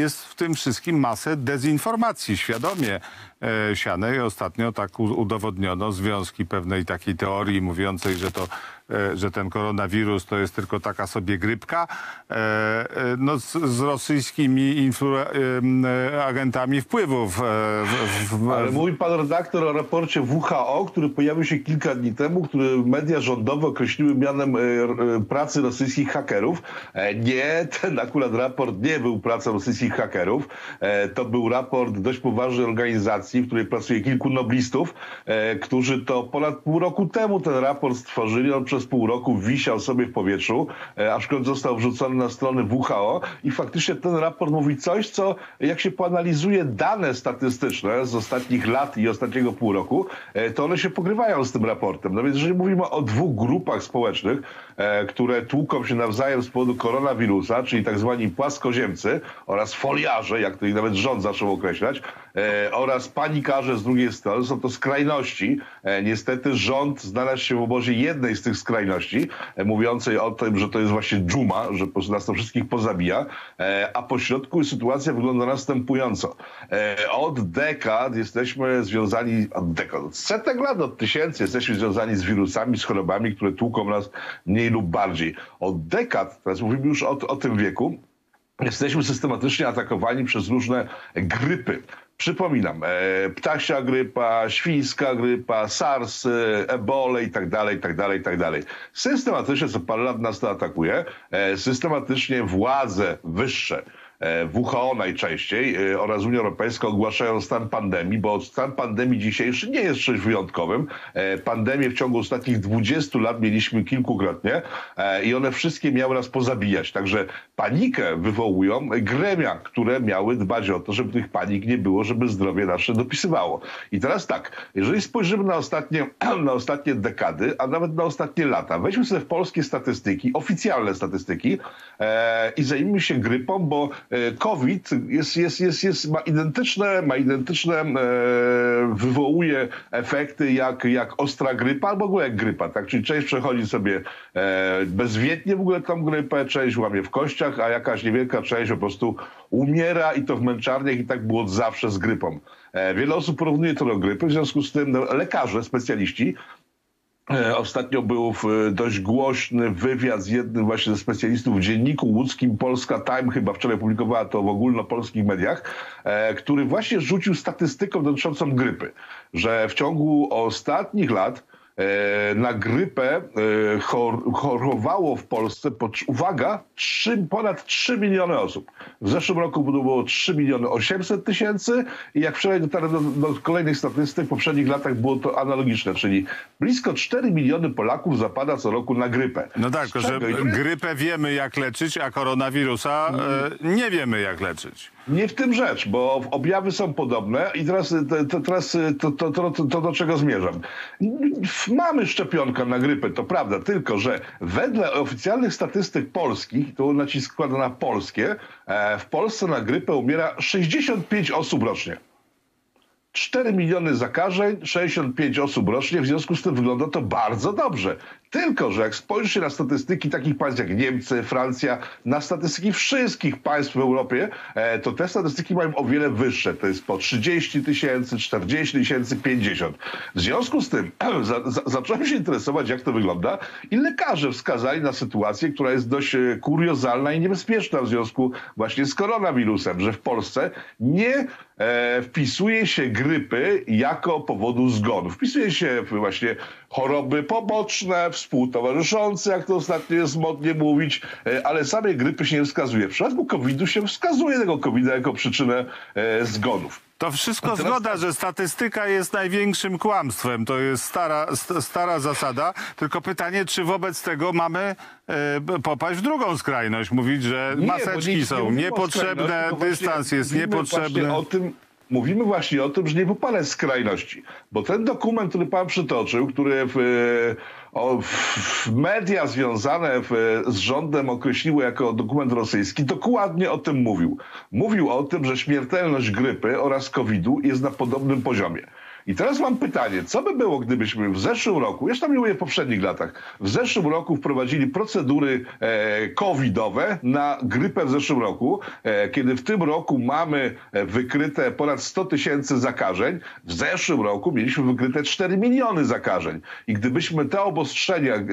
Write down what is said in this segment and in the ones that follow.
jest w tym wszystkim masę dezinformacji, świadomie e, sianej. Ostatnio tak udowodniono związki pewnej takiej teorii mówiącej, że to że ten koronawirus to jest tylko taka sobie grypka, e, e, no z, z rosyjskimi e, e, agentami wpływów. e, w, w, w, Ale mówi pan redaktor o raporcie WHO, który pojawił się kilka dni temu, który media rządowe określiły mianem e, e, pracy rosyjskich hakerów. E, Nie, ten akurat raport nie był pracą rosyjskich hakerów. E, To był raport dość poważnej organizacji, w której pracuje kilku noblistów, e, którzy to ponad pół roku temu ten raport stworzyli. On przez pół roku wisiał sobie w powietrzu, e, końcu został wrzucony na stronę WHO i faktycznie ten raport mówi coś, co jak się poanalizuje dane statystyczne z ostatnich lat i ostatniego pół roku, e, to one się pokrywają z tym raportem. No więc jeżeli mówimy o dwóch grupach społecznych, e, które tłuką się nawzajem z powodu koronawirusa, czyli tak zwani płaskoziemcy oraz foliarze, jak to ich nawet rząd zaczął określać, oraz panikarze z drugiej strony, są to skrajności. Niestety rząd znalazł się w obozie jednej z tych skrajności, e, mówiącej o tym, że to jest właśnie dżuma, że po prostu nas to wszystkich pozabija, e, a po środku sytuacja wygląda następująco. E, od dekad jesteśmy związani, od dekad, od setek lat, od tysięcy jesteśmy związani z wirusami, z chorobami, które tłuką nas mniej lub bardziej. Od dekad, teraz mówimy już o, o tym wieku, jesteśmy systematycznie atakowani przez różne grypy. Przypominam, e, ptasia grypa, świńska grypa, SARS, e, ebole i tak dalej, i tak dalej, i tak dalej. Systematycznie co parę lat nas to atakuje, e, systematycznie władze wyższe, WHO najczęściej e, oraz Unia Europejska ogłaszają stan pandemii, bo stan pandemii dzisiejszy nie jest czymś wyjątkowym. E, Pandemię w ciągu ostatnich 20 lat mieliśmy kilkukrotnie e, i one wszystkie miały nas pozabijać. Także panikę wywołują gremia, które miały dbać o to, żeby tych panik nie było, żeby zdrowie nasze dopisywało. I teraz tak, jeżeli spojrzymy na ostatnie, na ostatnie dekady, a nawet na ostatnie lata, weźmy sobie polskie statystyki, oficjalne statystyki e, i zajmijmy się grypą, bo e, COVID jest, jest, jest, jest, ma identyczne, ma identyczne e, wywołuje efekty jak, jak ostra grypa albo w ogóle jak grypa, tak? Czyli część przechodzi sobie e, bezwiednie w ogóle tą grypę, część łamie w kościach, a jakaś niewielka część po prostu umiera i to w męczarniach i tak było od zawsze z grypą. E, wiele osób porównuje to do grypy, w związku z tym no, lekarze, specjaliści E, Ostatnio był w- dość głośny wywiad z jednym właśnie ze specjalistów w dzienniku łódzkim Polska Time, chyba wczoraj publikowała to w ogólnopolskich mediach, e, który właśnie rzucił statystyką dotyczącą grypy, że w ciągu ostatnich lat e, na grypę e, chor, chorowało w Polsce, po, uwaga, 3, ponad 3 miliony osób. W zeszłym roku było 3 miliony 800 tysięcy i jak wczoraj dotarłem do, do kolejnych statystyk, w poprzednich latach było to analogiczne, czyli blisko 4 miliony Polaków zapada co roku na grypę. no tak, tylko że grypę wiemy jak leczyć, a koronawirusa e, nie wiemy jak leczyć. Nie w tym rzecz, bo objawy są podobne i teraz, to, to, teraz to, to, to, to do czego zmierzam. Mamy szczepionkę na grypę, to prawda, tylko że wedle oficjalnych statystyk polskich, tu nacisk składa na polskie, e, w Polsce na grypę umiera 65 osób rocznie. 4 miliony zakażeń, 65 osób rocznie, w związku z tym wygląda to bardzo dobrze. Tylko, że jak spojrzy się na statystyki takich państw jak Niemcy, Francja, na statystyki wszystkich państw w Europie, e, to te statystyki mają o wiele wyższe. To jest po 30 tysięcy, 40 tysięcy, 50. W związku z tym za, za, zacząłem się interesować, jak to wygląda i lekarze wskazali na sytuację, która jest dość e, kuriozalna i niebezpieczna w związku właśnie z koronawirusem, że w Polsce nie e, wpisuje się grypy jako powodu zgonu. Wpisuje się właśnie choroby poboczne, współtowarzyszące, jak to ostatnio jest modnie mówić, e, ale samej grypy się nie wskazuje. W przypadku COVID-u się wskazuje tego COVID-a jako przyczynę e, zgonów. To wszystko teraz zgoda, tak. że statystyka jest największym kłamstwem. To jest stara, st- stara zasada. Tylko pytanie, czy wobec tego mamy e, popaść w drugą skrajność? Mówić, że Nie, maseczki nie- są nie niepotrzebne, dystans jest niepotrzebny. O tym, mówimy właśnie o tym, że nie popadać skrajności. Bo ten dokument, który pan przytoczył, który w, e, o, w media związane w, z rządem określiły jako dokument rosyjski, dokładnie o tym mówił. Mówił o tym, że śmiertelność grypy oraz COVID-u jest na podobnym poziomie. I teraz mam pytanie, co by było, gdybyśmy w zeszłym roku, jeszcze tam nie mówię w poprzednich latach, w zeszłym roku wprowadzili procedury e, covidowe na grypę w zeszłym roku, e, kiedy w tym roku mamy e, wykryte ponad 100 tysięcy zakażeń, w zeszłym roku mieliśmy wykryte 4 miliony zakażeń. I gdybyśmy te obostrzenia e,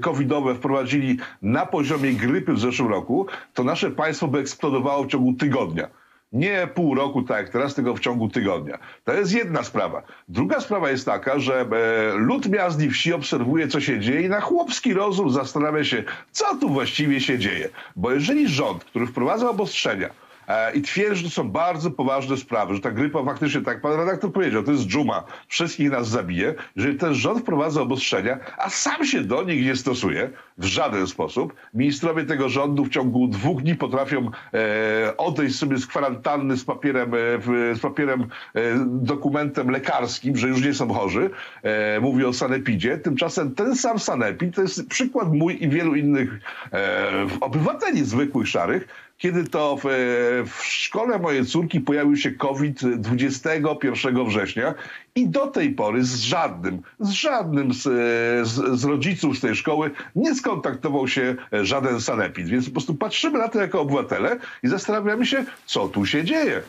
covidowe wprowadzili na poziomie grypy w zeszłym roku, to nasze państwo by eksplodowało w ciągu tygodnia. Nie pół roku, tak jak teraz, tylko w ciągu tygodnia. To jest jedna sprawa. Druga sprawa jest taka, że e, lud miast i wsi obserwuje, co się dzieje i na chłopski rozum zastanawia się, co tu właściwie się dzieje. Bo jeżeli rząd, który wprowadza obostrzenia, i twierdzi, że to są bardzo poważne sprawy, że ta grypa faktycznie, tak pan redaktor powiedział, to jest dżuma, wszystkich nas zabije. Jeżeli ten rząd wprowadza obostrzenia, a sam się do nich nie stosuje w żaden sposób, ministrowie tego rządu w ciągu dwóch dni potrafią e, odejść sobie z kwarantanny z papierem, e, z papierem, e, dokumentem lekarskim, że już nie są chorzy. E, mówię o sanepidzie. Tymczasem ten sam sanepid to jest przykład mój i wielu innych e, obywateli zwykłych, szarych, kiedy to w, w szkole mojej córki pojawił się COVID 21 września i do tej pory z żadnym, z żadnym z, z, z rodziców z tej szkoły nie skontaktował się żaden sanepid. Więc po prostu patrzymy na to jako obywatele i zastanawiamy się, co tu się dzieje.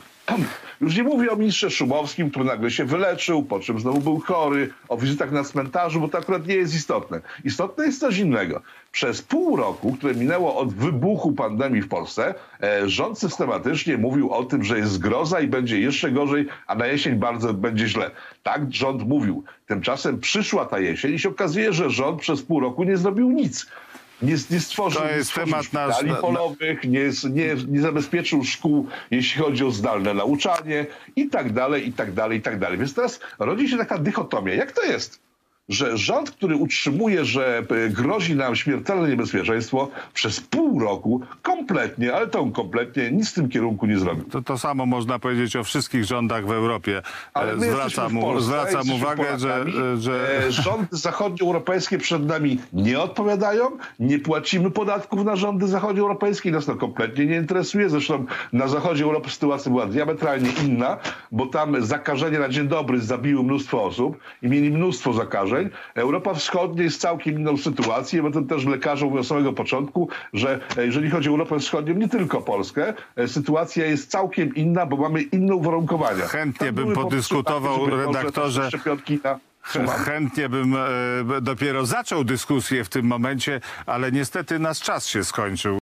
Już nie mówię o ministrze Szumowskim, który nagle się wyleczył, po czym znowu był chory, o wizytach na cmentarzu, bo to akurat nie jest istotne. Istotne jest coś innego. Przez pół roku, które minęło od wybuchu pandemii w Polsce, e, rząd systematycznie mówił o tym, że jest zgroza i będzie jeszcze gorzej, a na jesień bardzo będzie źle. Tak rząd mówił. Tymczasem przyszła ta jesień i się okazuje, że rząd przez pół roku nie zrobił nic. Nie, nie stworzył, To jest temat polowych, nie, nie, nie zabezpieczył szkół, jeśli chodzi o zdalne nauczanie i tak dalej, i tak dalej, i tak dalej. Więc teraz rodzi się taka dychotomia. Jak to jest? Że rząd, który utrzymuje, że e, grozi nam śmiertelne niebezpieczeństwo, przez pół roku kompletnie, ale to kompletnie nic w tym kierunku nie zrobił. To, to samo można powiedzieć o wszystkich rządach w Europie. Ale E, Zwracam, w Polsce, zwracam uwagę, że, Polakami. że E, rządy zachodnioeuropejskie przed nami nie odpowiadają, nie płacimy podatków na rządy zachodnioeuropejskie, nas to kompletnie nie interesuje. Zresztą na zachodzie Europy sytuacja była diametralnie inna, bo tam zakażenia na dzień dobry zabiły mnóstwo osób i mieli mnóstwo zakażeń. Europa Wschodnia jest całkiem inną sytuacją. Ja tym też lekarze mówią od samego początku, że e, jeżeli chodzi o Europę Wschodnią, nie tylko Polskę, e, sytuacja jest całkiem inna, bo mamy inne uwarunkowania. Chętnie Tam bym podyskutował, takie, redaktorze, na... Chętnie bym e, dopiero zaczął dyskusję w tym momencie, ale niestety nasz czas się skończył.